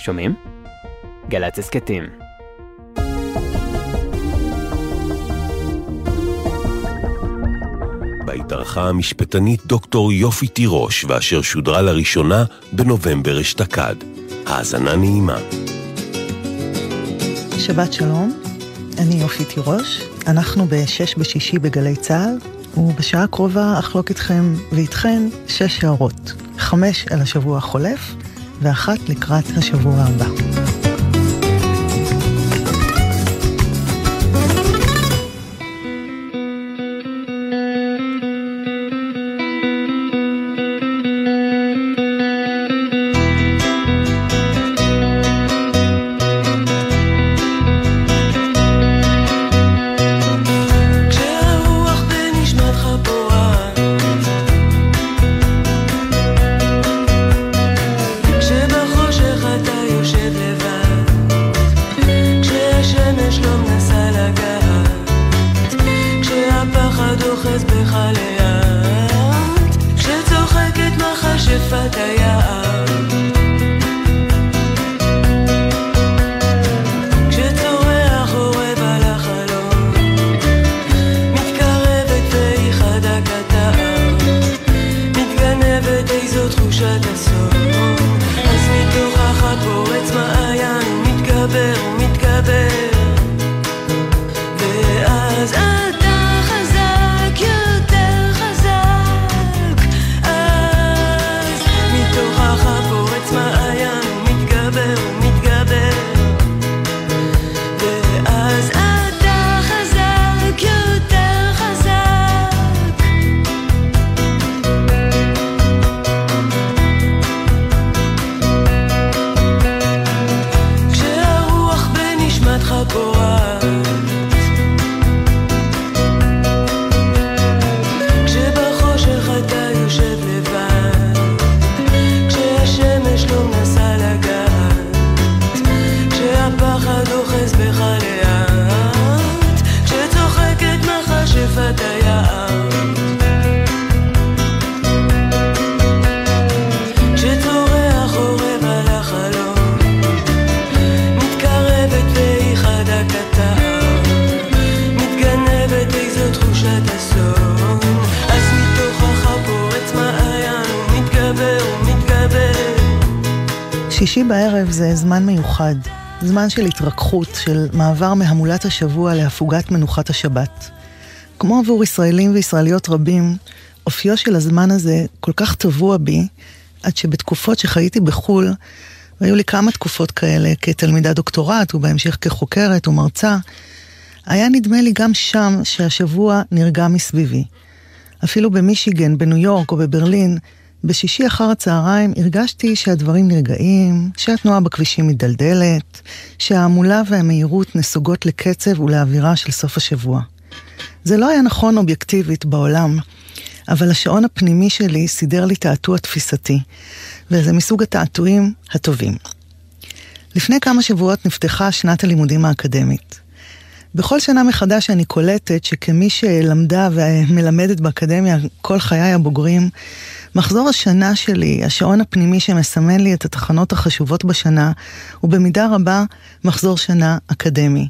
שומעים? גל"צ הסכתים. בה התארחה המשפטנית דוקטור יופי תירוש, ואשר שודרה לראשונה בנובמבר אשתקד. האזנה נעימה. שבת שלום, אני יופי תירוש, אנחנו בשש בשישי בגלי צה"ל, ובשעה הקרובה אחלוק איתכם ואיתכן שש הערות, חמש על השבוע החולף ואחת לקראת השבוע הבא. מיוחד, זמן של התרככות, של מעבר מהמולת השבוע להפוגת מנוחת השבת. כמו עבור ישראלים וישראליות רבים, אופיו של הזמן הזה כל כך טבוע בי, עד שבתקופות שחייתי בחו"ל, והיו לי כמה תקופות כאלה כתלמידת דוקטורט ובהמשך כחוקרת ומרצה, היה נדמה לי גם שם שהשבוע נרגע מסביבי. אפילו במישיגן, בניו יורק או בברלין, בשישי אחר הצהריים הרגשתי שהדברים נרגעים, שהתנועה בכבישים מדלדלת, שההמולה והמהירות נסוגות לקצב ולאווירה של סוף השבוע. זה לא היה נכון אובייקטיבית בעולם, אבל השעון הפנימי שלי סידר לי תעתוע תפיסתי, וזה מסוג התעתועים הטובים. לפני כמה שבועות נפתחה שנת הלימודים האקדמית. בכל שנה מחדש אני קולטת שכמי שלמדה ומלמדת באקדמיה כל חיי הבוגרים, מחזור השנה שלי, השעון הפנימי שמסמן לי את התחנות החשובות בשנה, הוא במידה רבה מחזור שנה אקדמי.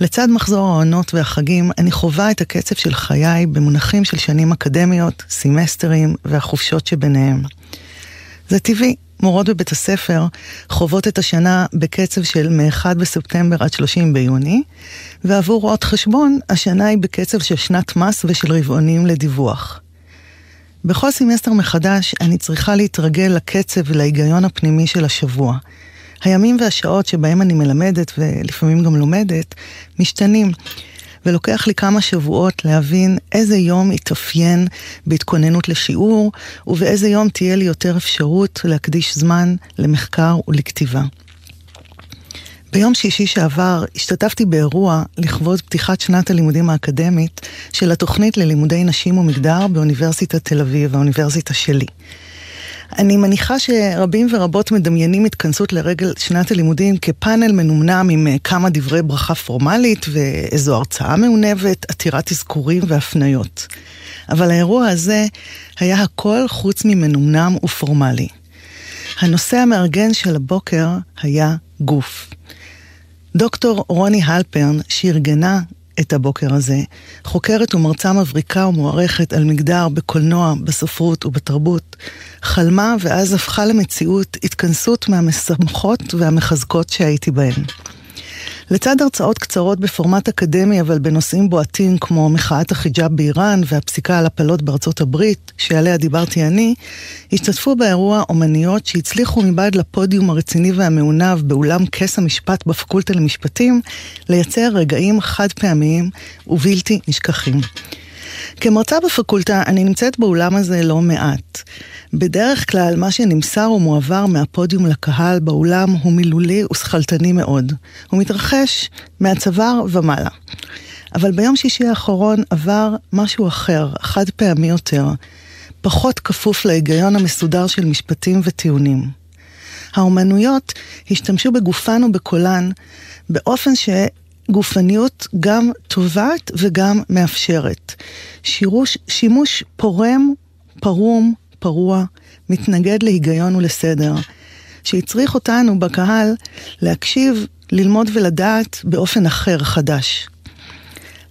לצד מחזור העונות והחגים, אני חווה את הקצב של חיי במונחים של שנים אקדמיות, סמסטרים והחופשות שביניהם. זה טבעי, מורות בבית הספר חוות את השנה בקצב של מ-1 בספטמבר עד 30 ביוני, ועבור רואות חשבון, השנה היא בקצב של שנת מס ושל רבעונים לדיווח. בכל סמסטר מחדש אני צריכה להתרגל לקצב ולהיגיון הפנימי של השבוע. הימים והשעות שבהם אני מלמדת ולפעמים גם לומדת, משתנים. ולוקח לי כמה שבועות להבין איזה יום יתאפיין בהתכוננות לשיעור, ובאיזה יום תהיה לי יותר אפשרות להקדיש זמן למחקר ולכתיבה. ביום שישי שעבר השתתפתי באירוע לכבוד פתיחת שנת הלימודים האקדמית של התוכנית ללימודי נשים ומגדר באוניברסיטת תל אביב, האוניברסיטה שלי. אני מניחה שרבים ורבות מדמיינים התכנסות לרגל שנת הלימודים כפאנל מנומנם עם אה, כמה דברי ברכה פורמלית ואיזו הרצאה מעונבת, עתירת אזכורים והפניות. אבל האירוע הזה היה הכל חוץ ממנומנם ופורמלי. הנושא המארגן של הבוקר היה גוף. דוקטור רוני הלפרן, שארגנה את הבוקר הזה, חוקרת ומרצה מבריקה ומוערכת על מגדר בקולנוע, בספרות ובתרבות, חלמה ואז הפכה למציאות התכנסות מהמשמחות והמחזקות שהייתי בהן. לצד הרצאות קצרות בפורמט אקדמי, אבל בנושאים בועטים כמו מחאת החיג'אב באיראן והפסיקה על הפלות בארצות הברית, שעליה דיברתי אני, השתתפו באירוע אומניות שהצליחו מבעד לפודיום הרציני והמעונב באולם כס המשפט בפקולטה למשפטים, לייצר רגעים חד פעמיים ובלתי נשכחים. כמרצה בפקולטה, אני נמצאת באולם הזה לא מעט. בדרך כלל, מה שנמסר ומועבר מהפודיום לקהל באולם הוא מילולי ושכלתני מאוד. הוא מתרחש מהצוואר ומעלה. אבל ביום שישי האחרון עבר משהו אחר, חד פעמי יותר, פחות כפוף להיגיון המסודר של משפטים וטיעונים. האומנויות השתמשו בגופן ובקולן באופן ש... גופניות גם טובעת וגם מאפשרת. שירוש, שימוש פורם, פרום, פרוע, מתנגד להיגיון ולסדר, שהצריך אותנו בקהל להקשיב, ללמוד ולדעת באופן אחר, חדש.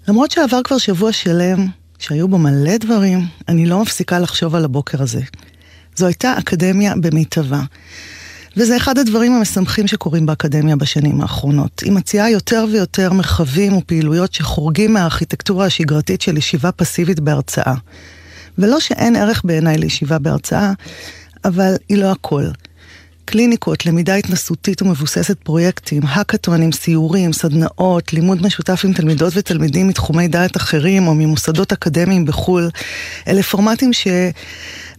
למרות שעבר כבר שבוע שלם, שהיו בו מלא דברים, אני לא מפסיקה לחשוב על הבוקר הזה. זו הייתה אקדמיה במיטבה. וזה אחד הדברים המשמחים שקורים באקדמיה בשנים האחרונות. היא מציעה יותר ויותר מרחבים ופעילויות שחורגים מהארכיטקטורה השגרתית של ישיבה פסיבית בהרצאה. ולא שאין ערך בעיניי לישיבה בהרצאה, אבל היא לא הכל. קליניקות, למידה התנסותית ומבוססת פרויקטים, האקתונים, סיורים, סדנאות, לימוד משותף עם תלמידות ותלמידים מתחומי דעת אחרים או ממוסדות אקדמיים בחו"ל, אלה פורמטים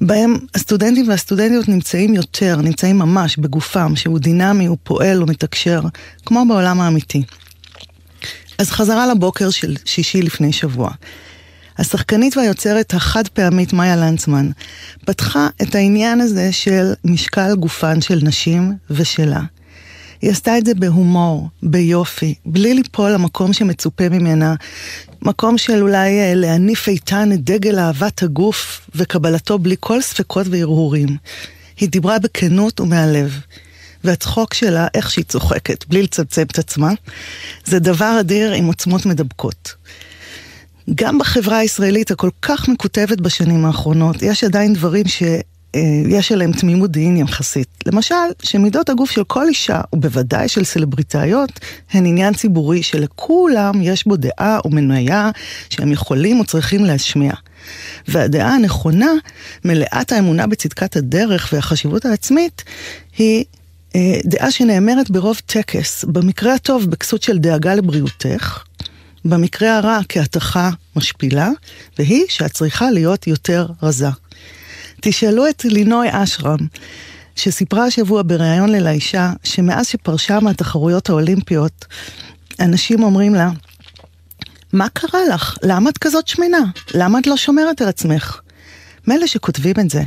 שבהם הסטודנטים והסטודנטיות נמצאים יותר, נמצאים ממש בגופם, שהוא דינמי, הוא פועל, הוא מתקשר, כמו בעולם האמיתי. אז חזרה לבוקר של שישי לפני שבוע. השחקנית והיוצרת החד פעמית מאיה לנצמן פתחה את העניין הזה של משקל גופן של נשים ושלה. היא עשתה את זה בהומור, ביופי, בלי ליפול למקום שמצופה ממנה, מקום של אולי אה, להניף איתן את דגל אהבת הגוף וקבלתו בלי כל ספקות והרהורים. היא דיברה בכנות ומהלב. והצחוק שלה, איך שהיא צוחקת, בלי לצמצם את עצמה, זה דבר אדיר עם עוצמות מדבקות. גם בחברה הישראלית הכל כך מקוטבת בשנים האחרונות, יש עדיין דברים שיש עליהם תמימות דעים יחסית. למשל, שמידות הגוף של כל אישה, ובוודאי של סלבריטאיות, הן עניין ציבורי שלכולם יש בו דעה ומניה שהם יכולים או צריכים להשמיע. והדעה הנכונה, מלאת האמונה בצדקת הדרך והחשיבות העצמית, היא אה, דעה שנאמרת ברוב טקס, במקרה הטוב בכסות של דאגה לבריאותך, במקרה הרע כהתכה משפילה, והיא שאת צריכה להיות יותר רזה. תשאלו את לינוי אשרם, שסיפרה השבוע בריאיון ללאישה, שמאז שפרשה מהתחרויות האולימפיות, אנשים אומרים לה, מה קרה לך? למה את כזאת שמנה? למה את לא שומרת על עצמך? מילא שכותבים את זה,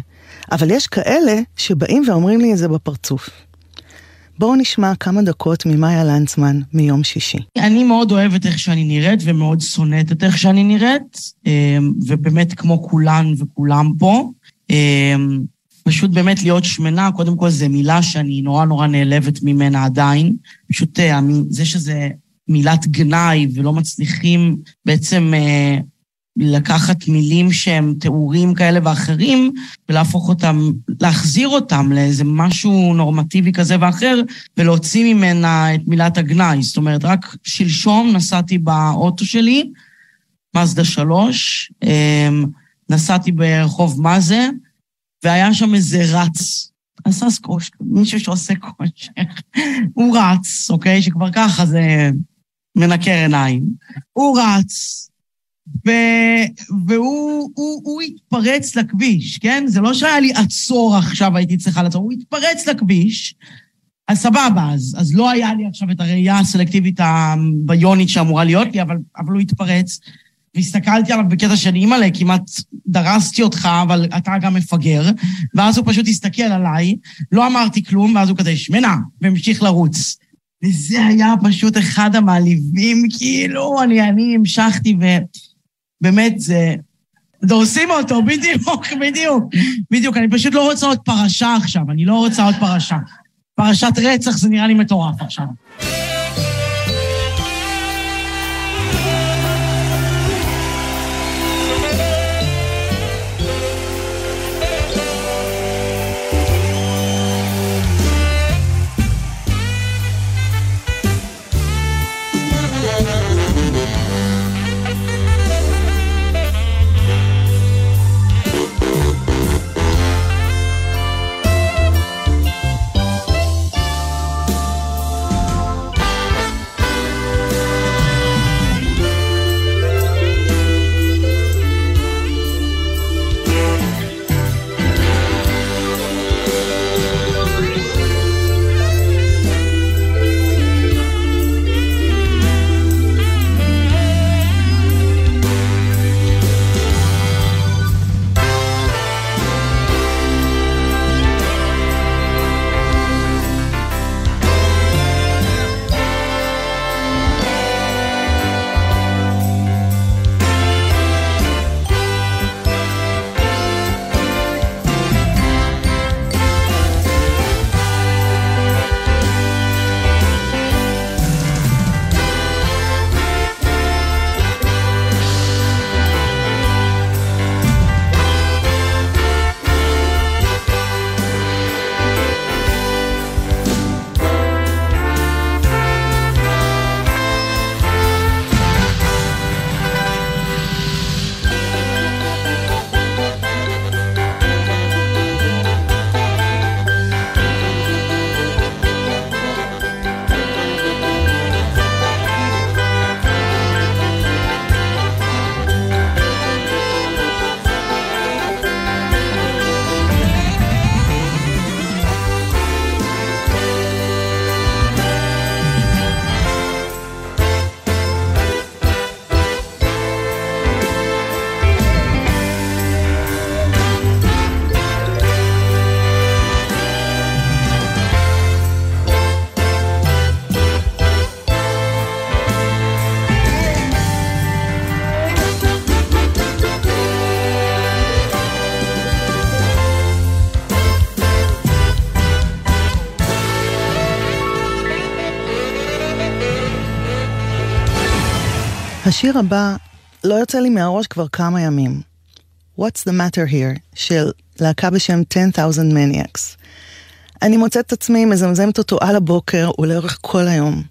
אבל יש כאלה שבאים ואומרים לי את זה בפרצוף. בואו נשמע כמה דקות ממאיה לנצמן מיום שישי. אני מאוד אוהבת איך שאני נראית ומאוד שונאת את איך שאני נראית, אמ, ובאמת כמו כולן וכולם פה. אמ, פשוט באמת להיות שמנה, קודם כל זו מילה שאני נורא נורא נעלבת ממנה עדיין. פשוט אה, זה שזה מילת גנאי ולא מצליחים בעצם אה, לקחת מילים שהם תיאורים כאלה ואחרים, ולהפוך אותם, להחזיר אותם לאיזה משהו נורמטיבי כזה ואחר, ולהוציא ממנה את מילת הגנאי. זאת אומרת, רק שלשום נסעתי באוטו שלי, מזדה שלוש, אמ, נסעתי ברחוב מאזה, והיה שם איזה רץ. עשה סקוש, מישהו שעושה כושר. הוא רץ, אוקיי? שכבר ככה זה מנקר עיניים. הוא רץ, ו... והוא הוא, הוא התפרץ לכביש, כן? זה לא שהיה לי עצור עכשיו, הייתי צריכה לעצור, הוא התפרץ לכביש, אז סבבה, אז, אז לא היה לי עכשיו את הראייה הסלקטיבית הביונית שאמורה להיות לי, אבל, אבל הוא התפרץ. והסתכלתי עליו בקטע של אימא'לה, כמעט דרסתי אותך, אבל אתה גם מפגר. ואז הוא פשוט הסתכל עליי, לא אמרתי כלום, ואז הוא כזה, שמנה, והמשיך לרוץ. וזה היה פשוט אחד המעליבים, כאילו, אני, אני המשכתי ו... באמת, זה... דורסים אותו, בדיוק, בדיוק. בדיוק, אני פשוט לא רוצה עוד פרשה עכשיו, אני לא רוצה עוד פרשה. פרשת רצח זה נראה לי מטורף עכשיו. השיר הבא לא יוצא לי מהראש כבר כמה ימים. What's the matter here של להקה בשם 10,000 Maniacs. אני מוצאת את עצמי מזמזמת אותו על הבוקר ולאורך כל היום.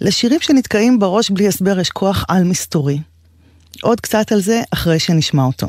לשירים שנתקעים בראש בלי הסבר יש כוח על מסתורי. עוד קצת על זה אחרי שנשמע אותו.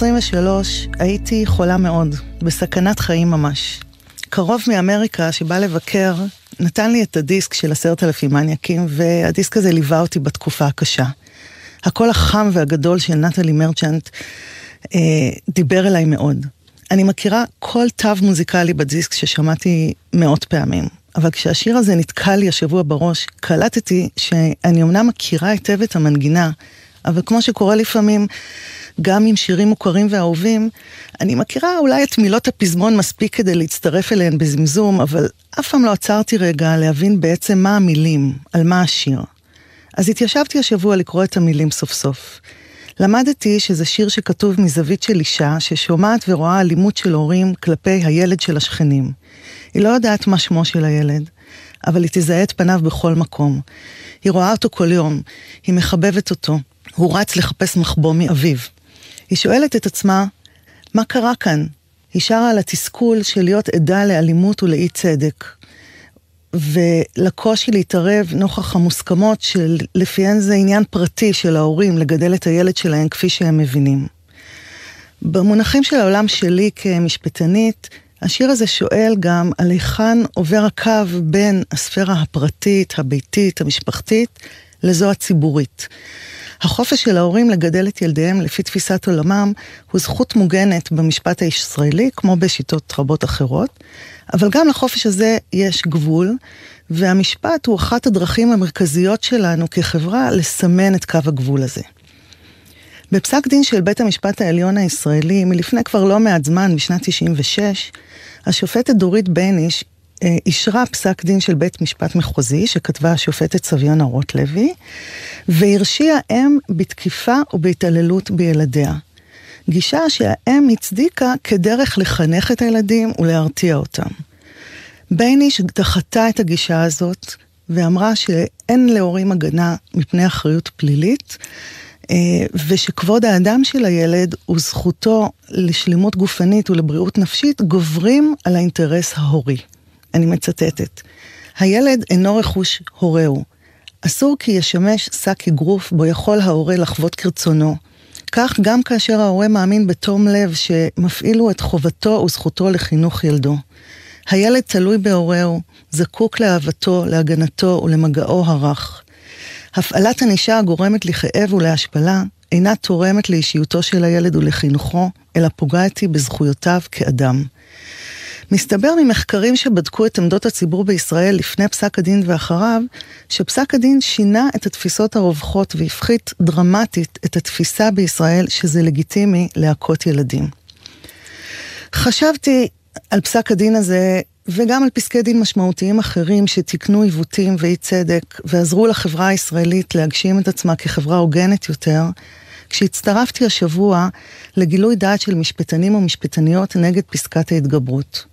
23 הייתי חולה מאוד, בסכנת חיים ממש. קרוב מאמריקה שבא לבקר, נתן לי את הדיסק של עשרת אלפים מניאקים, והדיסק הזה ליווה אותי בתקופה הקשה. הקול החם והגדול של נטלי מרצ'נט אה, דיבר אליי מאוד. אני מכירה כל תו מוזיקלי בדיסק ששמעתי מאות פעמים, אבל כשהשיר הזה נתקע לי השבוע בראש, קלטתי שאני אמנם מכירה היטב את המנגינה, אבל כמו שקורה לפעמים, גם עם שירים מוכרים ואהובים, אני מכירה אולי את מילות הפזמון מספיק כדי להצטרף אליהן בזמזום, אבל אף פעם לא עצרתי רגע להבין בעצם מה המילים, על מה השיר. אז התיישבתי השבוע לקרוא את המילים סוף סוף. למדתי שזה שיר שכתוב מזווית של אישה ששומעת ורואה אלימות של הורים כלפי הילד של השכנים. היא לא יודעת מה שמו של הילד, אבל היא תזהה את פניו בכל מקום. היא רואה אותו כל יום, היא מחבבת אותו, הוא רץ לחפש מחבוא מאביו. היא שואלת את עצמה, מה קרה כאן? היא שרה על התסכול של להיות עדה לאלימות ולאי צדק. ולקושי להתערב נוכח המוסכמות שלפיהן זה עניין פרטי של ההורים לגדל את הילד שלהם כפי שהם מבינים. במונחים של העולם שלי כמשפטנית, השיר הזה שואל גם על היכן עובר הקו בין הספירה הפרטית, הביתית, המשפחתית, לזו הציבורית. החופש של ההורים לגדל את ילדיהם לפי תפיסת עולמם הוא זכות מוגנת במשפט הישראלי, כמו בשיטות רבות אחרות, אבל גם לחופש הזה יש גבול, והמשפט הוא אחת הדרכים המרכזיות שלנו כחברה לסמן את קו הגבול הזה. בפסק דין של בית המשפט העליון הישראלי, מלפני כבר לא מעט זמן, בשנת 96, השופטת דורית בייניש אישרה פסק דין של בית משפט מחוזי, שכתבה השופטת סביונה רוטלוי, והרשיעה אם בתקיפה ובהתעללות בילדיה. גישה שהאם הצדיקה כדרך לחנך את הילדים ולהרתיע אותם. בייניש דחתה את הגישה הזאת ואמרה שאין להורים הגנה מפני אחריות פלילית, אה, ושכבוד האדם של הילד וזכותו לשלימות גופנית ולבריאות נפשית גוברים על האינטרס ההורי. אני מצטטת, הילד אינו רכוש הורהו. אסור כי ישמש שק אגרוף בו יכול ההורה לחוות כרצונו. כך גם כאשר ההורה מאמין בתום לב שמפעילו את חובתו וזכותו לחינוך ילדו. הילד תלוי בהורהו, זקוק לאהבתו, להגנתו ולמגעו הרך. הפעלת ענישה הגורמת לכאב ולהשפלה אינה תורמת לאישיותו של הילד ולחינוכו, אלא פוגעת בזכויותיו כאדם. מסתבר ממחקרים שבדקו את עמדות הציבור בישראל לפני פסק הדין ואחריו, שפסק הדין שינה את התפיסות הרווחות והפחית דרמטית את התפיסה בישראל שזה לגיטימי להכות ילדים. חשבתי על פסק הדין הזה וגם על פסקי דין משמעותיים אחרים שתיקנו עיוותים ואי צדק ועזרו לחברה הישראלית להגשים את עצמה כחברה הוגנת יותר, כשהצטרפתי השבוע לגילוי דעת של משפטנים ומשפטניות נגד פסקת ההתגברות.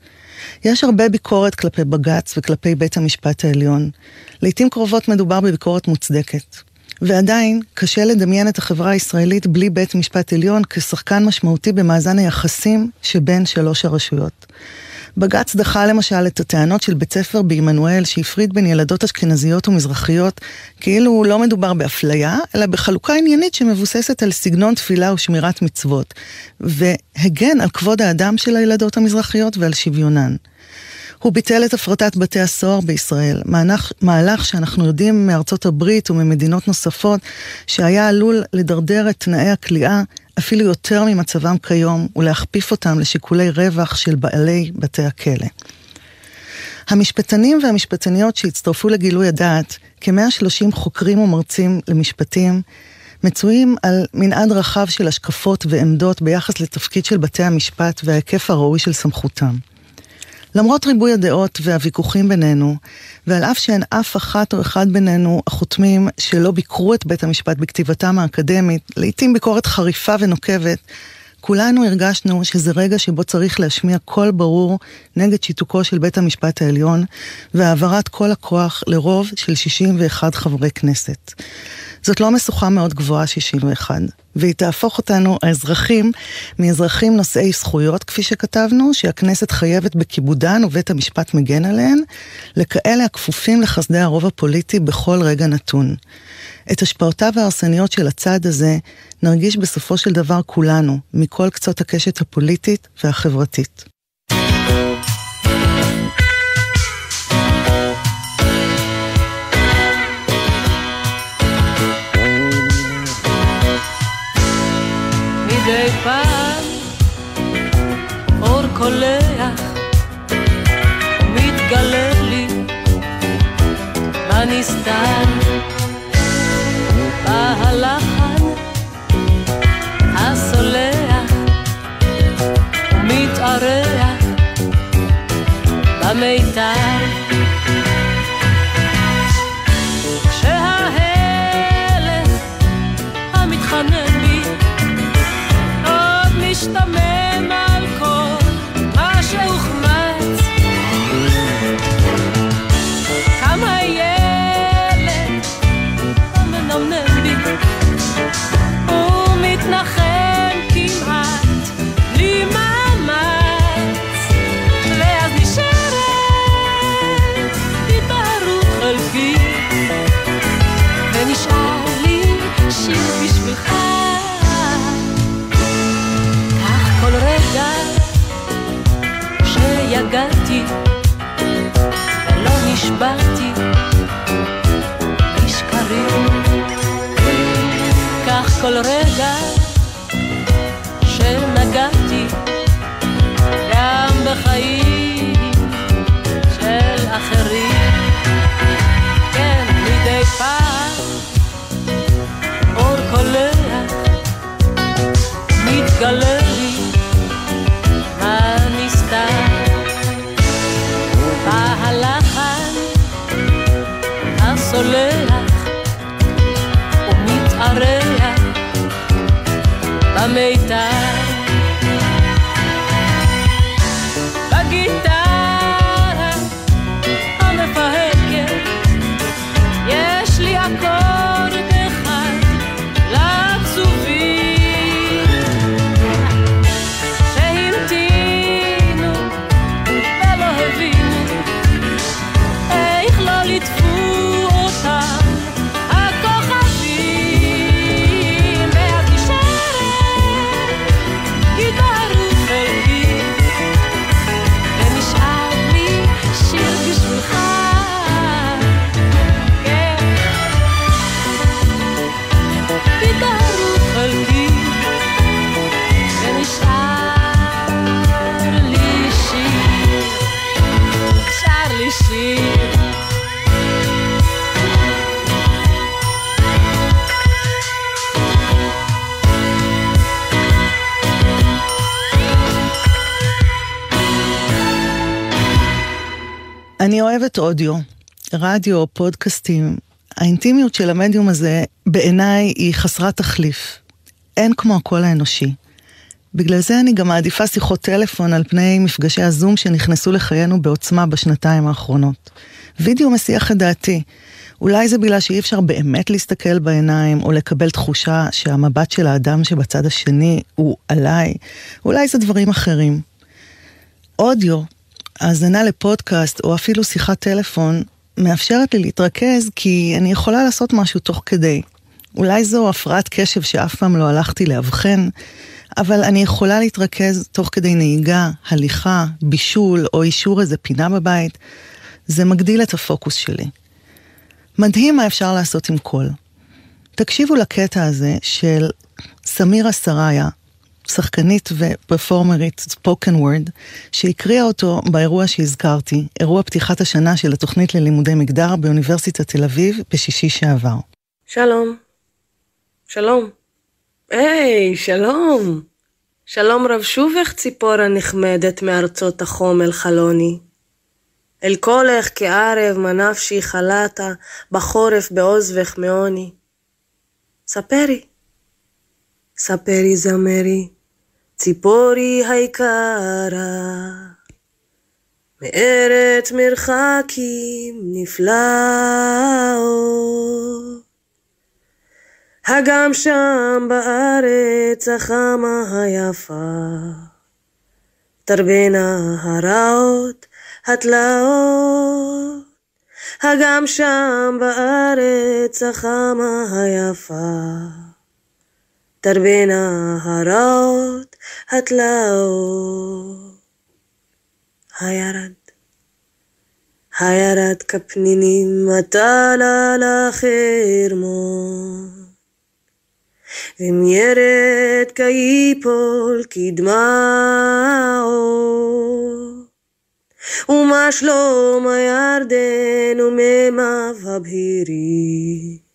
יש הרבה ביקורת כלפי בג"ץ וכלפי בית המשפט העליון. לעיתים קרובות מדובר בביקורת מוצדקת. ועדיין, קשה לדמיין את החברה הישראלית בלי בית משפט עליון כשחקן משמעותי במאזן היחסים שבין שלוש הרשויות. בג"ץ דחה למשל את הטענות של בית ספר בעמנואל שהפריד בין ילדות אשכנזיות ומזרחיות כאילו לא מדובר באפליה, אלא בחלוקה עניינית שמבוססת על סגנון תפילה ושמירת מצוות, והגן על כבוד האדם של הילדות המזרחיות ועל שוויונן. הוא ביטל את הפרטת בתי הסוהר בישראל, מהלך, מהלך שאנחנו יודעים מארצות הברית וממדינות נוספות, שהיה עלול לדרדר את תנאי הכליאה אפילו יותר ממצבם כיום, ולהכפיף אותם לשיקולי רווח של בעלי בתי הכלא. המשפטנים והמשפטניות שהצטרפו לגילוי הדעת, כ-130 חוקרים ומרצים למשפטים, מצויים על מנעד רחב של השקפות ועמדות ביחס לתפקיד של בתי המשפט וההיקף הראוי של סמכותם. למרות ריבוי הדעות והוויכוחים בינינו, ועל אף שאין אף אחת או אחד בינינו החותמים שלא ביקרו את בית המשפט בכתיבתם האקדמית, לעיתים ביקורת חריפה ונוקבת, כולנו הרגשנו שזה רגע שבו צריך להשמיע קול ברור נגד שיתוקו של בית המשפט העליון והעברת כל הכוח לרוב של 61 חברי כנסת. זאת לא משוכה מאוד גבוהה 61, והיא תהפוך אותנו, האזרחים, מאזרחים נושאי זכויות, כפי שכתבנו, שהכנסת חייבת בכיבודן ובית המשפט מגן עליהן, לכאלה הכפופים לחסדי הרוב הפוליטי בכל רגע נתון. את השפעותיו ההרסניות של הצעד הזה נרגיש בסופו של דבר כולנו, מכל קצות הקשת הפוליטית והחברתית. מדי פעם אור קולח מתגלה לי בנסתר me down. אני אוהבת אודיו, רדיו, פודקאסטים. האינטימיות של המדיום הזה בעיניי היא חסרת תחליף. אין כמו הקול האנושי. בגלל זה אני גם מעדיפה שיחות טלפון על פני מפגשי הזום שנכנסו לחיינו בעוצמה בשנתיים האחרונות. וידאו מסיח את דעתי. אולי זה בגלל שאי אפשר באמת להסתכל בעיניים, או לקבל תחושה שהמבט של האדם שבצד השני הוא עליי. אולי זה דברים אחרים. אודיו, האזנה לפודקאסט, או אפילו שיחת טלפון, מאפשרת לי להתרכז כי אני יכולה לעשות משהו תוך כדי. אולי זו הפרעת קשב שאף פעם לא הלכתי לאבחן, אבל אני יכולה להתרכז תוך כדי נהיגה, הליכה, בישול או אישור איזה פינה בבית. זה מגדיל את הפוקוס שלי. מדהים מה אפשר לעשות עם קול. תקשיבו לקטע הזה של סמירה סראיה, שחקנית ופרפורמרית ספוקן וורד, שהקריאה אותו באירוע שהזכרתי, אירוע פתיחת השנה של התוכנית ללימודי מגדר באוניברסיטת תל אביב בשישי שעבר. שלום. שלום. היי, שלום. שלום רב שובך ציפור הנחמדת מארצות החום אל חלוני. אל קולך כערב מנפשי חלתה, בחורף בעוזבך מעוני. ספרי. ספרי זמרי, ציפורי היקרה. מארץ מרחקים נפלאות. הגם שם בארץ החמה היפה, תרבינה הרעות, התלאות, הגם שם בארץ החמה היפה, תרבינה הרעות, התלאות. הירד, הירד כפנינים מטלה לחרמון. אם ירד כיפול כדמעות. ומה שלום הירדן ומימיו הבהירים,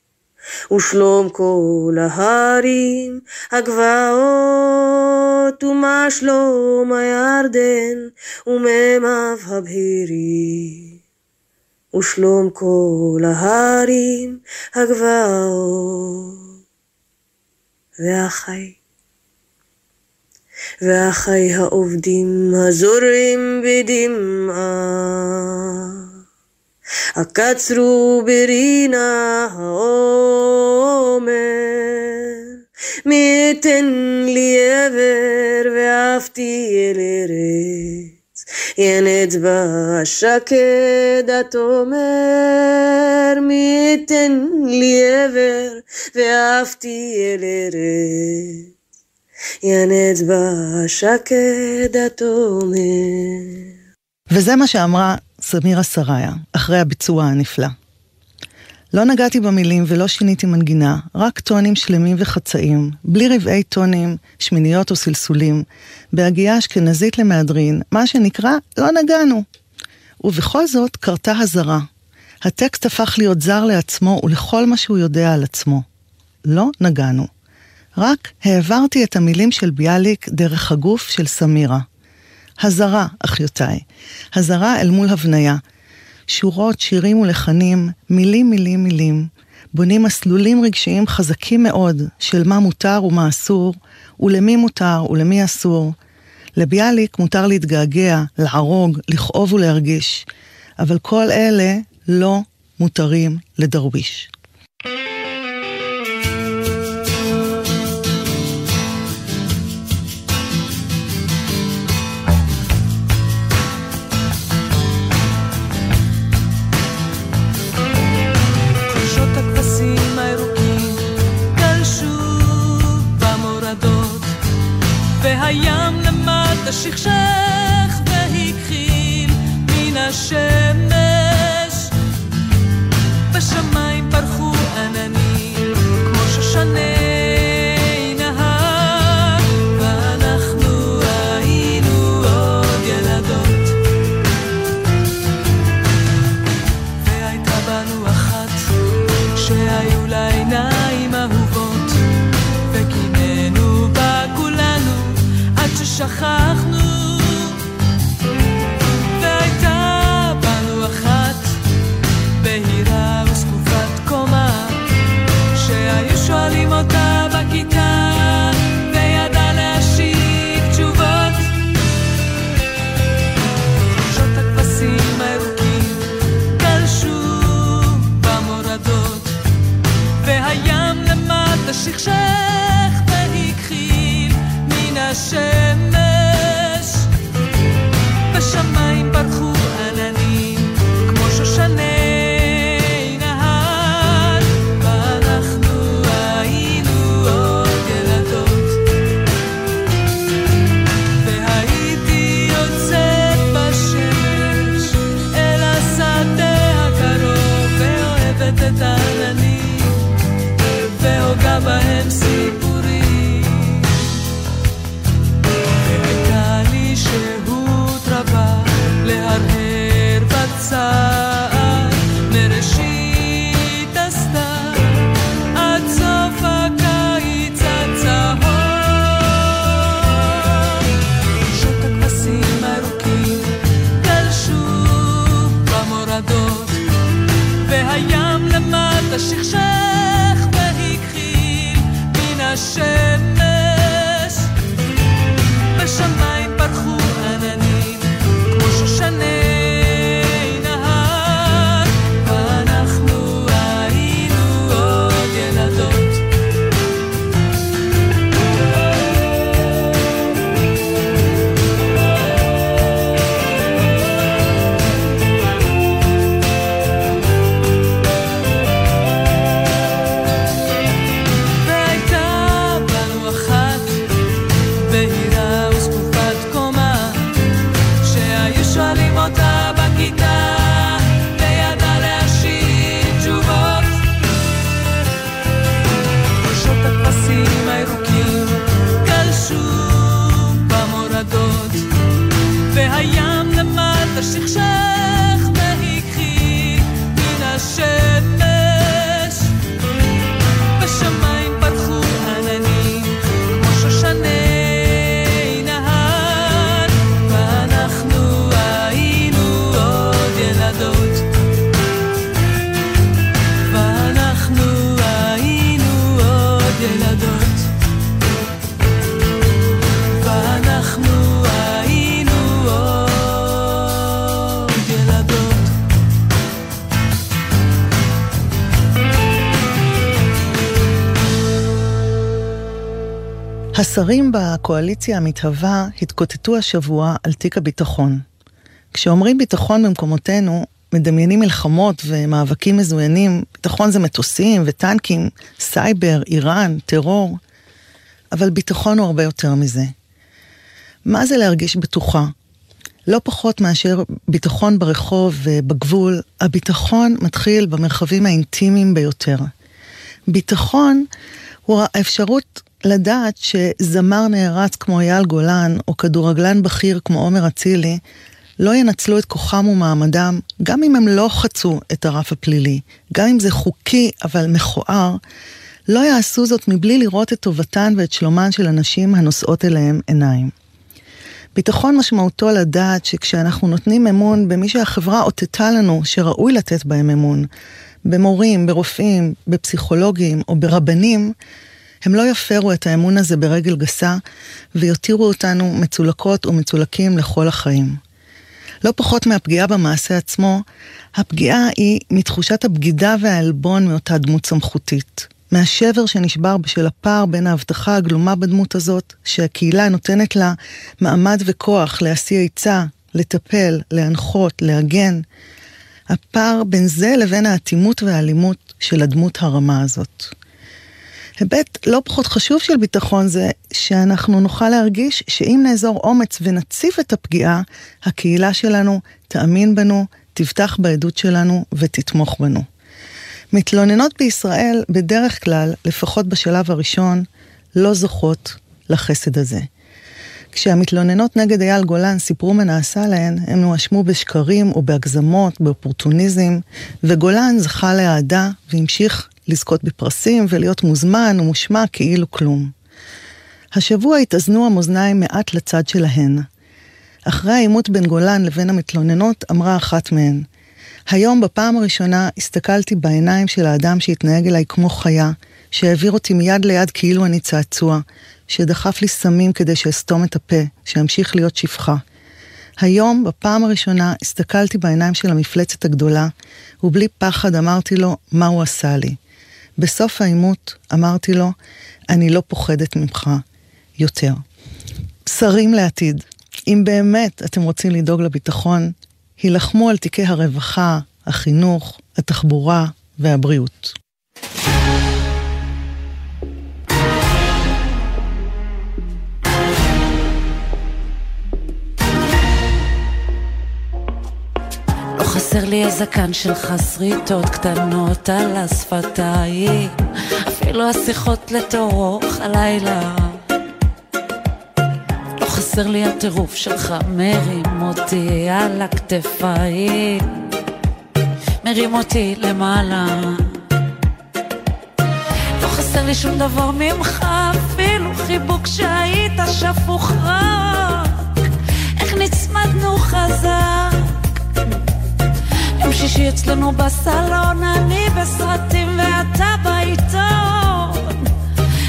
ושלום כל ההרים הגבעות, ומה שלום הירדן ומימיו הבהירים, ושלום כל ההרים הגבעות. ואחי. ואחי העובדים הזורעים בדמעה, הקצרו ברינה העומר, מי יתן לי עבר ואהבתי אל ארץ, ינץ בה שקד התומר, מי יתן לי עבר ואהבתי אל ארץ, ינץ בה שקד התומר. וזה מה שאמרה סמירה סראיה, אחרי הביצוע הנפלא. לא נגעתי במילים ולא שיניתי מנגינה, רק טונים שלמים וחצאים, בלי רבעי טונים, שמיניות או סלסולים, בהגייה אשכנזית למהדרין, מה שנקרא, לא נגענו. ובכל זאת קרתה הזרה. הטקסט הפך להיות זר לעצמו ולכל מה שהוא יודע על עצמו. לא נגענו. רק העברתי את המילים של ביאליק דרך הגוף של סמירה. הזרה, אחיותיי. הזרה אל מול הבניה. שורות, שירים ולחנים, מילים, מילים, מילים. בונים מסלולים רגשיים חזקים מאוד של מה מותר ומה אסור, ולמי מותר ולמי אסור. לביאליק מותר להתגעגע, להרוג, לכאוב ולהרגיש, אבל כל אלה לא מותרים לדרוויש. שכשך והכחיל מן השמש. בשמיים פרחו השרים בקואליציה המתהווה התקוטטו השבוע על תיק הביטחון. כשאומרים ביטחון במקומותינו, מדמיינים מלחמות ומאבקים מזוינים, ביטחון זה מטוסים וטנקים, סייבר, איראן, טרור, אבל ביטחון הוא הרבה יותר מזה. מה זה להרגיש בטוחה? לא פחות מאשר ביטחון ברחוב ובגבול, הביטחון מתחיל במרחבים האינטימיים ביותר. ביטחון הוא האפשרות לדעת שזמר נערץ כמו אייל גולן, או כדורגלן בכיר כמו עומר אצילי, לא ינצלו את כוחם ומעמדם, גם אם הם לא חצו את הרף הפלילי, גם אם זה חוקי אבל מכוער, לא יעשו זאת מבלי לראות את טובתן ואת שלומן של הנשים הנושאות אליהם עיניים. ביטחון משמעותו לדעת שכשאנחנו נותנים אמון במי שהחברה אותתה לנו שראוי לתת בהם אמון, במורים, ברופאים, בפסיכולוגים או ברבנים, הם לא יפרו את האמון הזה ברגל גסה ויותירו אותנו מצולקות ומצולקים לכל החיים. לא פחות מהפגיעה במעשה עצמו, הפגיעה היא מתחושת הבגידה והעלבון מאותה דמות סמכותית. מהשבר שנשבר בשל הפער בין ההבטחה הגלומה בדמות הזאת, שהקהילה נותנת לה מעמד וכוח להשיא עצה, לטפל, להנחות, להגן. הפער בין זה לבין האטימות והאלימות של הדמות הרמה הזאת. היבט לא פחות חשוב של ביטחון זה שאנחנו נוכל להרגיש שאם נאזור אומץ ונציף את הפגיעה, הקהילה שלנו תאמין בנו, תבטח בעדות שלנו ותתמוך בנו. מתלוננות בישראל בדרך כלל, לפחות בשלב הראשון, לא זוכות לחסד הזה. כשהמתלוננות נגד אייל גולן סיפרו מה נעשה להן, הם הואשמו בשקרים או בהגזמות, באופורטוניזם, וגולן זכה לאהדה והמשיך לזכות בפרסים ולהיות מוזמן ומושמע כאילו כלום. השבוע התאזנו המאזניים מעט לצד שלהן. אחרי העימות בין גולן לבין המתלוננות, אמרה אחת מהן, היום בפעם הראשונה הסתכלתי בעיניים של האדם שהתנהג אליי כמו חיה, שהעביר אותי מיד ליד כאילו אני צעצוע, שדחף לי סמים כדי שאסתום את הפה, שאמשיך להיות שפחה. היום, בפעם הראשונה, הסתכלתי בעיניים של המפלצת הגדולה, ובלי פחד אמרתי לו מה הוא עשה לי. בסוף העימות אמרתי לו, אני לא פוחדת ממך יותר. שרים לעתיד, אם באמת אתם רוצים לדאוג לביטחון, הילחמו על תיקי הרווחה, החינוך, התחבורה והבריאות. חסר לי הזקן שלך שריטות קטנות על השפתיים אפילו השיחות לתורך הלילה לא חסר לי הטירוף שלך מרים אותי על הכתפיים מרים אותי למעלה. לא חסר לי שום דבר ממך אפילו חיבוק שהיית שפוך רק. איך נצמדנו חזק יום שישי אצלנו בסלון, אני בסרטים ואתה בעיתון.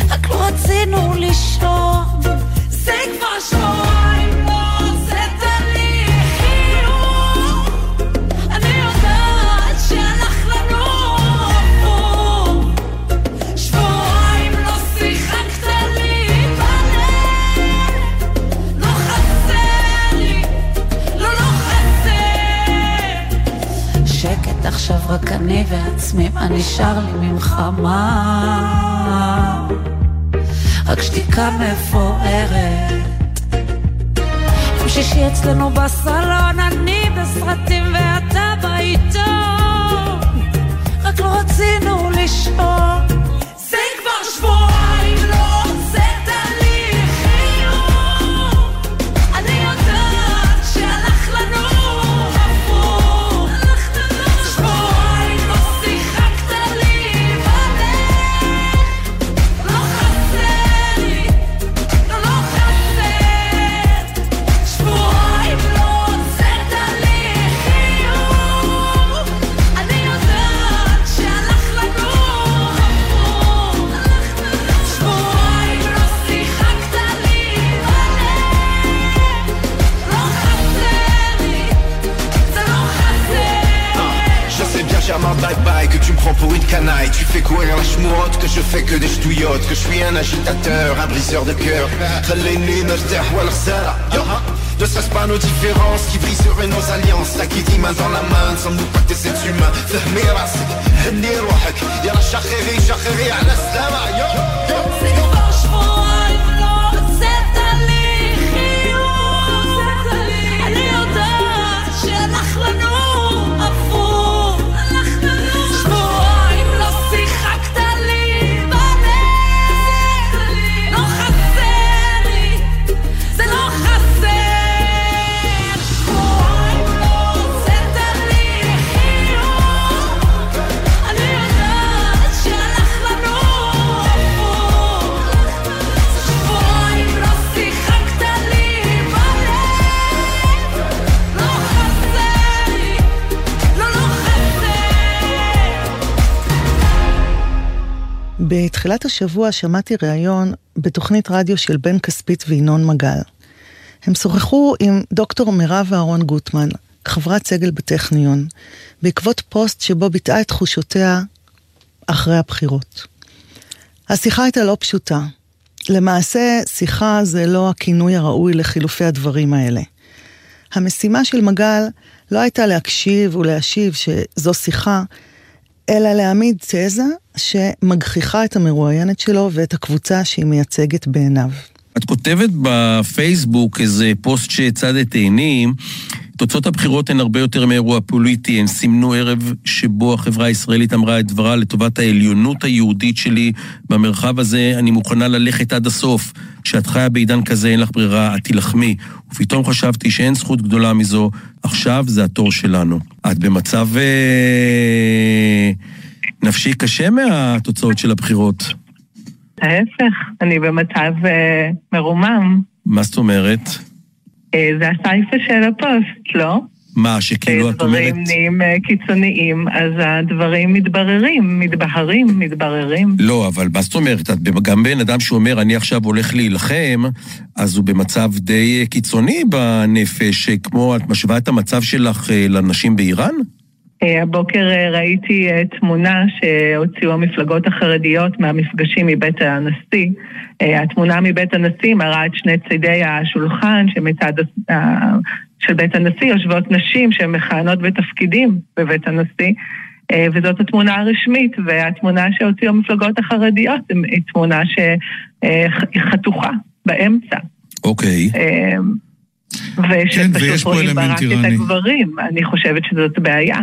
רק לא רצינו לישון. זה כבר שבועיים עכשיו רק אני ועצמי, מה נשאר לי ממך מה? רק שתיקה מפוארת. יום שישי אצלנו בסלון, אני בסרטים ואתה בעיתון. רק לא רצינו לישון. tu fais courir la chmourotte Que je fais que des ch'touillottes Que je suis un agitateur, un briseur de cœur خليني نرتاح والغزالة ne serait-ce pas nos différences qui briseraient nos alliances T'as qui dit main dans la main, ne sommes-nous pas des êtres humains فهمي راسك هني روحك يلا شخري شخري على السلامة בתחילת השבוע שמעתי ראיון בתוכנית רדיו של בן כספית וינון מגל. הם שוחחו עם דוקטור מירב אהרון גוטמן, חברת סגל בטכניון, בעקבות פוסט שבו ביטאה את תחושותיה אחרי הבחירות. השיחה הייתה לא פשוטה. למעשה, שיחה זה לא הכינוי הראוי לחילופי הדברים האלה. המשימה של מגל לא הייתה להקשיב ולהשיב שזו שיחה, אלא להעמיד תזה שמגחיכה את המרואיינת שלו ואת הקבוצה שהיא מייצגת בעיניו. את כותבת בפייסבוק איזה פוסט שצד את עינים, תוצאות הבחירות הן הרבה יותר מאירוע פוליטי, הן סימנו ערב שבו החברה הישראלית אמרה את דברה לטובת העליונות היהודית שלי במרחב הזה, אני מוכנה ללכת עד הסוף. כשאת חיה בעידן כזה אין לך ברירה, את תילחמי. ופתאום חשבתי שאין זכות גדולה מזו, עכשיו זה התור שלנו. את במצב אה, נפשי קשה מהתוצאות של הבחירות. ההפך, אני במצב אה, מרומם. מה זאת אומרת? אה, זה הסייפה של הפוסט, לא? מה, שכאילו את אומרת... דברים נהיים אה, קיצוניים, אז הדברים מתבררים, מתבהרים, מתבררים. לא, אבל מה זאת אומרת? גם בן אדם שאומר, אני עכשיו הולך להילחם, אז הוא במצב די אה, קיצוני בנפש, כמו את משווה את המצב שלך לנשים באיראן? הבוקר אה, ראיתי אה, תמונה שהוציאו המפלגות החרדיות מהמפגשים מבית הנשיא. אה, התמונה מבית הנשיא מראה את שני צידי השולחן שמצד של בית הנשיא יושבות נשים שהן מכהנות בתפקידים בבית הנשיא. וזאת התמונה הרשמית, והתמונה שהוציאו המפלגות החרדיות היא תמונה שהיא חתוכה באמצע. אוקיי. כן, ויש ושפשוט פה רואים אלמנט בה רק את. הגברים. אני חושבת שזאת בעיה.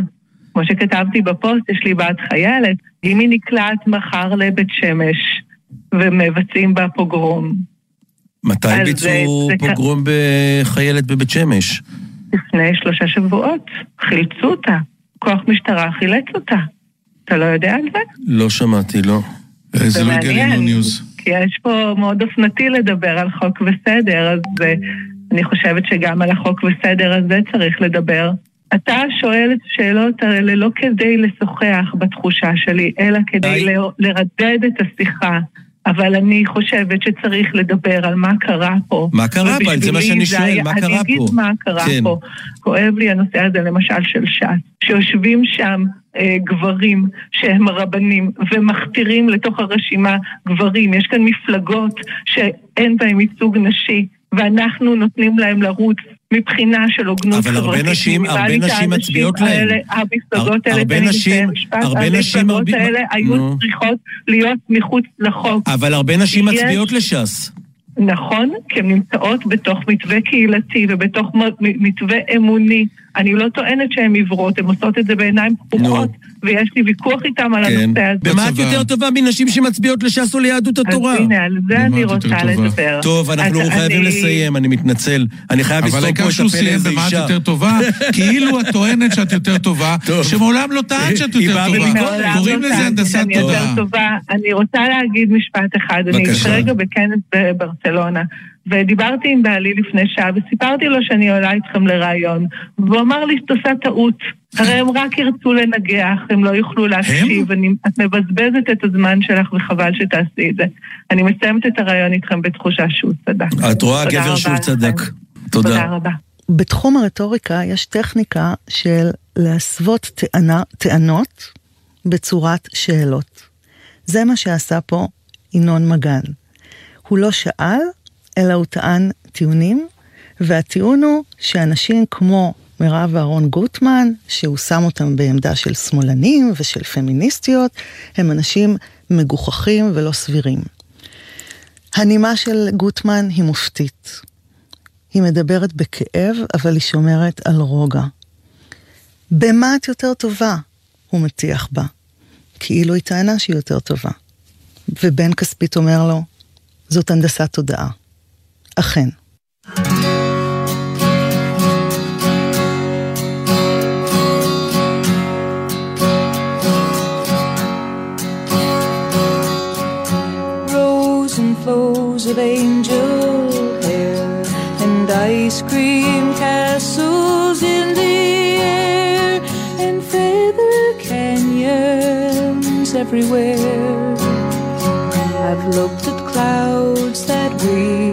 כמו שכתבתי בפוסט, יש לי בת חיילת, אם היא נקלעת מחר לבית שמש ומבצעים בה פוגרום, מתי אז ביצעו זה- זה פוגרום בחיילת בבית שמש? לפני שלושה שבועות, חילצו אותה. כוח משטרה חילץ אותה. אתה לא יודע על זה? לא שמעתי, לא. זה לא הגיע לנו ניוז. כי יש פה מאוד אופנתי לדבר על חוק וסדר, אז אה, אני חושבת שגם על החוק וסדר הזה צריך לדבר. אתה שואל את השאלות האלה לא כדי לשוחח בתחושה שלי, אלא כדי ל- לרדד את השיחה. אבל אני חושבת שצריך לדבר על מה קרה פה. מה קרה פה? זה מה שאני שואל, היה- מה קרה אני אגיד פה? מה קרה כן. פה. כואב לי הנושא הזה למשל של ש"ס, שיושבים שם אה, גברים שהם רבנים ומכתירים לתוך הרשימה גברים. יש כאן מפלגות שאין בהן ייצוג נשי, ואנחנו נותנים להם לרוץ. מבחינה של הוגנות אבל הרבה חברתית. נשים- הרבה נשים מצביעות להם. האלה, המפלגות האלה, הרבה נשים- הרבה נשים המפלגות האלה היו נו. צריכות להיות מחוץ לחוק. אבל הרבה נשים יש- מצביעות לש"ס. נכון, כי הן נמצאות בתוך מתווה קהילתי ובתוך מתווה אמוני. אני לא טוענת שהן עיוורות, הן עושות את זה בעיניים פקוחות, ויש לי ויכוח איתם על כן. הנושא הזה. במה את יותר טובה מנשים שמצביעות לש"ס או ליהדות התורה? אז הנה, על זה אני רוצה לדבר. טוב, אנחנו חייבים אני- לסיים, אני מתנצל. אני חייב אבל לסתום פה העיקר את הפה שהוא סיים לאיזה במה את אישה. יותר טובה, כאילו את טוענת שאת יותר טובה, שמעולם לא טענת שאת יותר טובה. בביקורת. קוראים לא לזה הנדסת תודעה. טובה. אני רוצה להגיד משפט אחד. אני. כרגע בכנס בברצלונה, ודיברתי עם בעלי לפני שעה, וסיפרתי לו שאני עולה איתכם לראיון, והוא אמר לי שאת עושה טעות. הרי הם רק ירצו לנגח, הם לא יוכלו להקשיב, אני, את מבזבזת את הזמן שלך וחבל שתעשי את זה. אני מסיימת את הראיון איתכם בתחושה שהוא צדק. את רואה גבר לכם. צדק. תודה תודה. רבה. בתחום הרטוריקה יש טכניקה של להסוות טענה, טענות בצורת שאלות. זה מה שעשה פה ינון מגל. הוא לא שאל, אלא הוא טען טיעונים, והטיעון הוא שאנשים כמו מירב אהרון גוטמן, שהוא שם אותם בעמדה של שמאלנים ושל פמיניסטיות, הם אנשים מגוחכים ולא סבירים. הנימה של גוטמן היא מופתית. היא מדברת בכאב, אבל היא שומרת על רוגע. במה את יותר טובה? הוא מטיח בה. כאילו היא טענה שהיא יותר טובה. ובן כספית אומר לו, זאת הנדסת תודעה. אכן. Rows and flows of angel hair and ice cream castles in the air and feather canyons everywhere. I've looked at clouds that weep,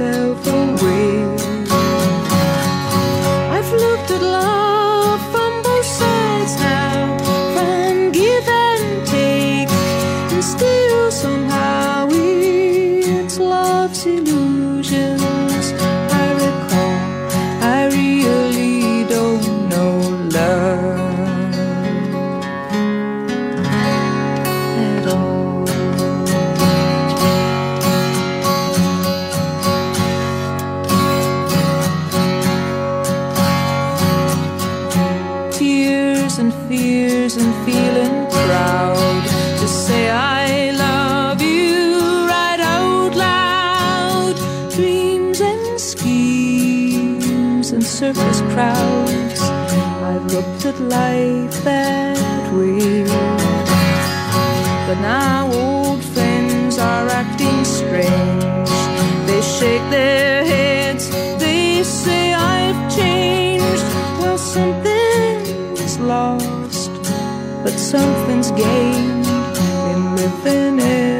yourself away. I've looked at love from both sides now, from give and take, and still somehow it's love's illusions. Life that way. But now old friends are acting strange. They shake their heads, they say I've changed. Well, something's lost, but something's gained in living every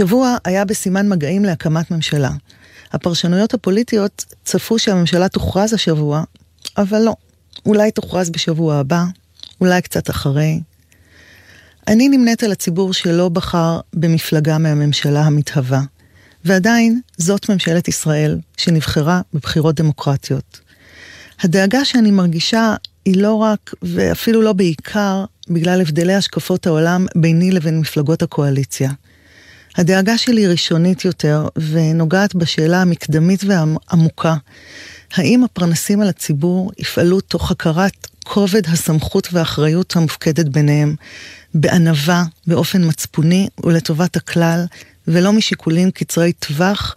השבוע היה בסימן מגעים להקמת ממשלה. הפרשנויות הפוליטיות צפו שהממשלה תוכרז השבוע, אבל לא. אולי תוכרז בשבוע הבא, אולי קצת אחרי. אני נמנית על הציבור שלא בחר במפלגה מהממשלה המתהווה, ועדיין זאת ממשלת ישראל שנבחרה בבחירות דמוקרטיות. הדאגה שאני מרגישה היא לא רק, ואפילו לא בעיקר, בגלל הבדלי השקפות העולם ביני לבין מפלגות הקואליציה. הדאגה שלי ראשונית יותר, ונוגעת בשאלה המקדמית והעמוקה, האם הפרנסים על הציבור יפעלו תוך הכרת כובד הסמכות והאחריות המופקדת ביניהם, בענווה, באופן מצפוני ולטובת הכלל, ולא משיקולים קצרי טווח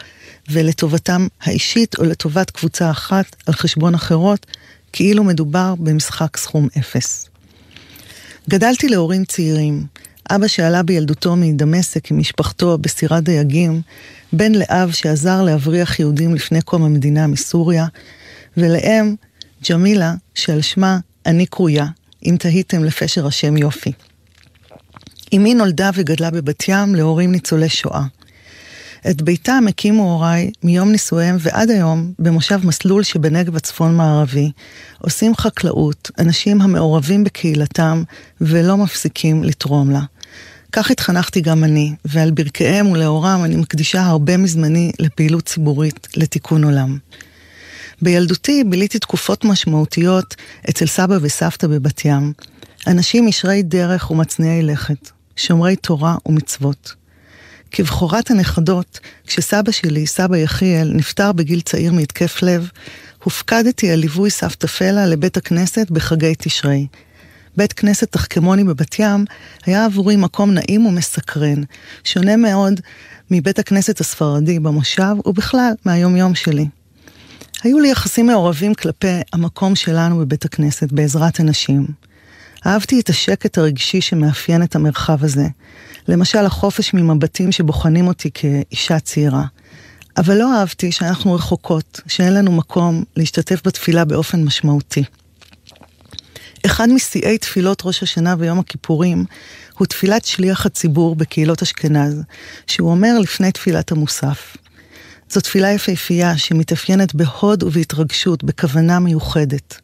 ולטובתם האישית או לטובת קבוצה אחת על חשבון אחרות, כאילו מדובר במשחק סכום אפס. גדלתי להורים צעירים. אבא שעלה בילדותו מדמשק עם משפחתו בסירת דייגים, בן לאב שעזר להבריח יהודים לפני קום המדינה מסוריה, ולאם, ג'מילה, שעל שמה אני קרויה, אם תהיתם לפשר השם יופי. אמי נולדה וגדלה בבת ים להורים ניצולי שואה. את ביתם הקימו הוריי מיום נישואיהם ועד היום במושב מסלול שבנגב הצפון מערבי. עושים חקלאות, אנשים המעורבים בקהילתם ולא מפסיקים לתרום לה. כך התחנכתי גם אני, ועל ברכיהם ולאורם אני מקדישה הרבה מזמני לפעילות ציבורית לתיקון עולם. בילדותי ביליתי תקופות משמעותיות אצל סבא וסבתא בבת ים. אנשים ישרי דרך ומצניעי לכת, שומרי תורה ומצוות. כבכורת הנכדות, כשסבא שלי, סבא יחיאל, נפטר בגיל צעיר מהתקף לב, הופקדתי על ליווי סבתא פלה לבית הכנסת בחגי תשרי. בית כנסת תחכמוני בבת ים היה עבורי מקום נעים ומסקרן, שונה מאוד מבית הכנסת הספרדי במושב ובכלל מהיומיום שלי. היו לי יחסים מעורבים כלפי המקום שלנו בבית הכנסת בעזרת אנשים. אהבתי את השקט הרגשי שמאפיין את המרחב הזה. למשל, החופש ממבטים שבוחנים אותי כאישה צעירה. אבל לא אהבתי שאנחנו רחוקות, שאין לנו מקום להשתתף בתפילה באופן משמעותי. אחד משיאי תפילות ראש השנה ויום הכיפורים הוא תפילת שליח הציבור בקהילות אשכנז, שהוא אומר לפני תפילת המוסף. זו תפילה יפהפייה שמתאפיינת בהוד ובהתרגשות, בכוונה מיוחדת.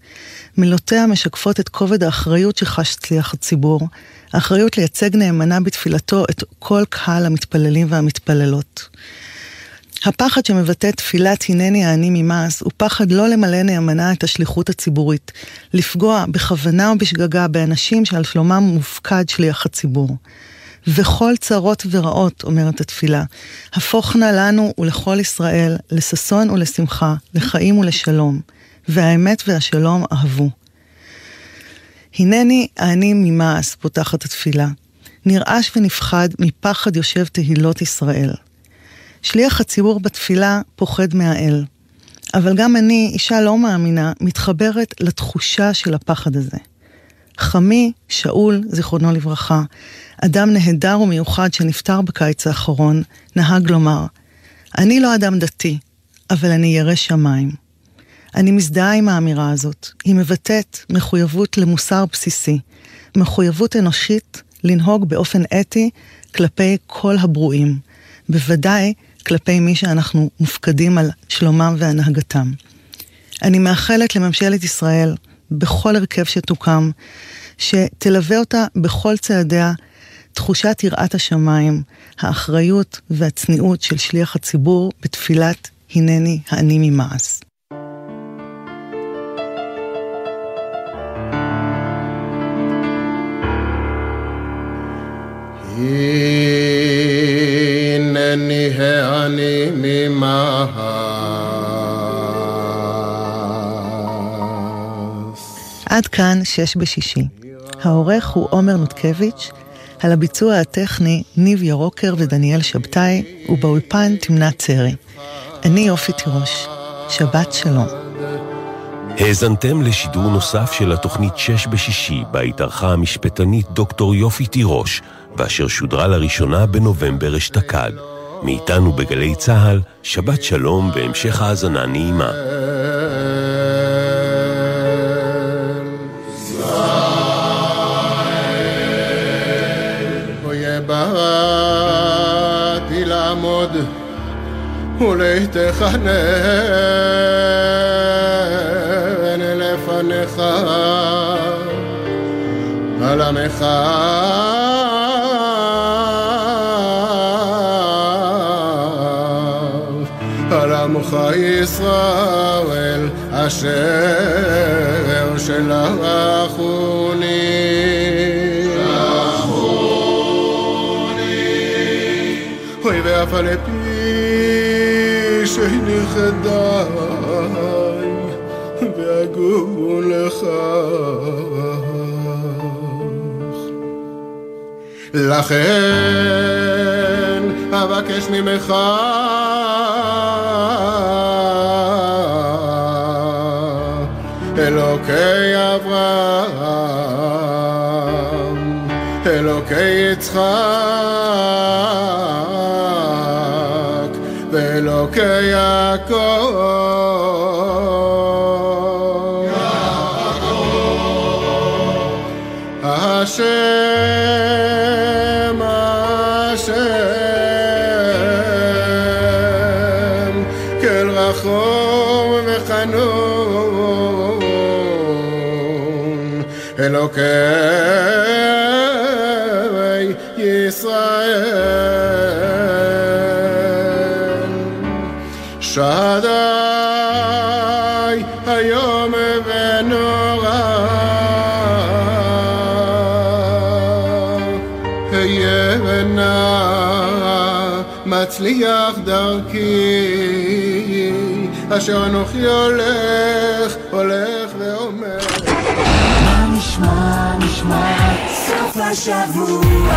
מילותיה משקפות את כובד האחריות שחש צליח הציבור, האחריות לייצג נאמנה בתפילתו את כל קהל המתפללים והמתפללות. הפחד שמבטא תפילת הנני העני ממעש הוא פחד לא למלא נאמנה את השליחות הציבורית, לפגוע בכוונה או בשגגה באנשים שעל שלומם מופקד שליח הציבור. וכל צרות ורעות, אומרת התפילה, הפוך נא לנו ולכל ישראל, לששון ולשמחה, לחיים ולשלום, והאמת והשלום אהבו. הנני אני ממעש, פותחת התפילה. נרעש ונפחד מפחד יושב תהילות ישראל. שליח הציבור בתפילה פוחד מהאל. אבל גם אני, אישה לא מאמינה, מתחברת לתחושה של הפחד הזה. חמי, שאול, זיכרונו לברכה, אדם נהדר ומיוחד שנפטר בקיץ האחרון, נהג לומר, אני לא אדם דתי, אבל אני ירא שמיים. אני מזדהה עם האמירה הזאת. היא מבטאת מחויבות למוסר בסיסי, מחויבות אנושית לנהוג באופן אתי כלפי כל הברואים, בוודאי כלפי מי שאנחנו מופקדים על שלומם והנהגתם. אני מאחלת לממשלת ישראל, בכל הרכב שתוקם, שתלווה אותה בכל צעדיה תחושת יראת השמיים, האחריות והצניעות של שליח הציבור בתפילת הנני האני ממעש. הנני האני ממעש. עד כאן שש בשישי. העורך הוא עומר נותקביץ', על הביצוע הטכני ניב ירוקר ודניאל שבתאי, ובאולפן תמנה צרי. אני יופי תירוש. שבת שלום. האזנתם לשידור נוסף של התוכנית שש בשישי, בה התארחה המשפטנית דוקטור יופי תירוש, ואשר שודרה לראשונה בנובמבר אשתקד. מאיתנו בגלי צה"ל, שבת שלום והמשך האזנה נעימה. Bahati ולהתחנן לפניך על עמך ישראל אשר שלחוני אוי ואף על פי שנכדי והגון לך. לכן אבקש ממך אלוקי יצחק ואלוקי יעקב. השם, השם, כל רחום וחנון, אלוקי ישראל. שדי היום ונורא היה נא מצליח דרכי אשר אנוכי הולך, הולך השבוע.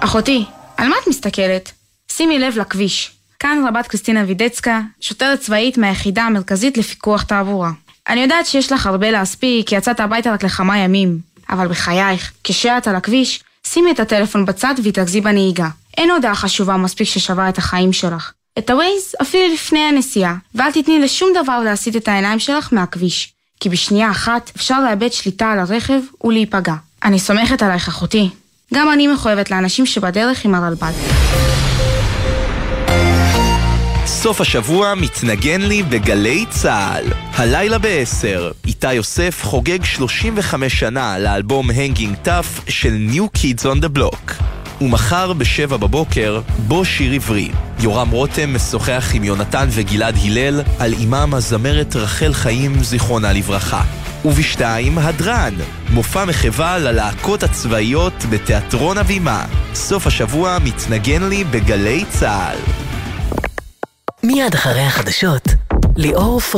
אחותי, על מה את מסתכלת? שימי לב לכביש. כאן רבת קריסטינה וידצקה, שוטרת צבאית מהיחידה המרכזית לפיקוח תעבורה. אני יודעת שיש לך הרבה להספיק, כי יצאת הביתה רק לכמה ימים. אבל בחייך, כשאת על הכביש, שימי את הטלפון בצד והתרכזי בנהיגה. אין הודעה חשובה מספיק ששווה את החיים שלך. את הווייז אפילו לפני הנסיעה, ואל תתני לשום דבר להסיט את העיניים שלך מהכביש. כי בשנייה אחת אפשר לאבד שליטה על הרכב ולהיפגע. אני סומכת עלייך אחותי. גם אני מחויבת לאנשים שבדרך עם הרלב"ד. סוף השבוע מתנגן לי בגלי צה"ל. הלילה ב-10, איתי יוסף חוגג 35 שנה לאלבום הנגינג טאף של New Kids on the Block. ומחר ב-7 בבוקר, בו שיר עברי. יורם רותם משוחח עם יונתן וגלעד הלל על אימם הזמרת רחל חיים, זיכרונה לברכה. ובשתיים, הדרן, מופע מחווה ללהקות הצבאיות בתיאטרון הבימה. סוף השבוע מתנגן לי בגלי צה"ל. מיד אחרי החדשות, ליאור פריד.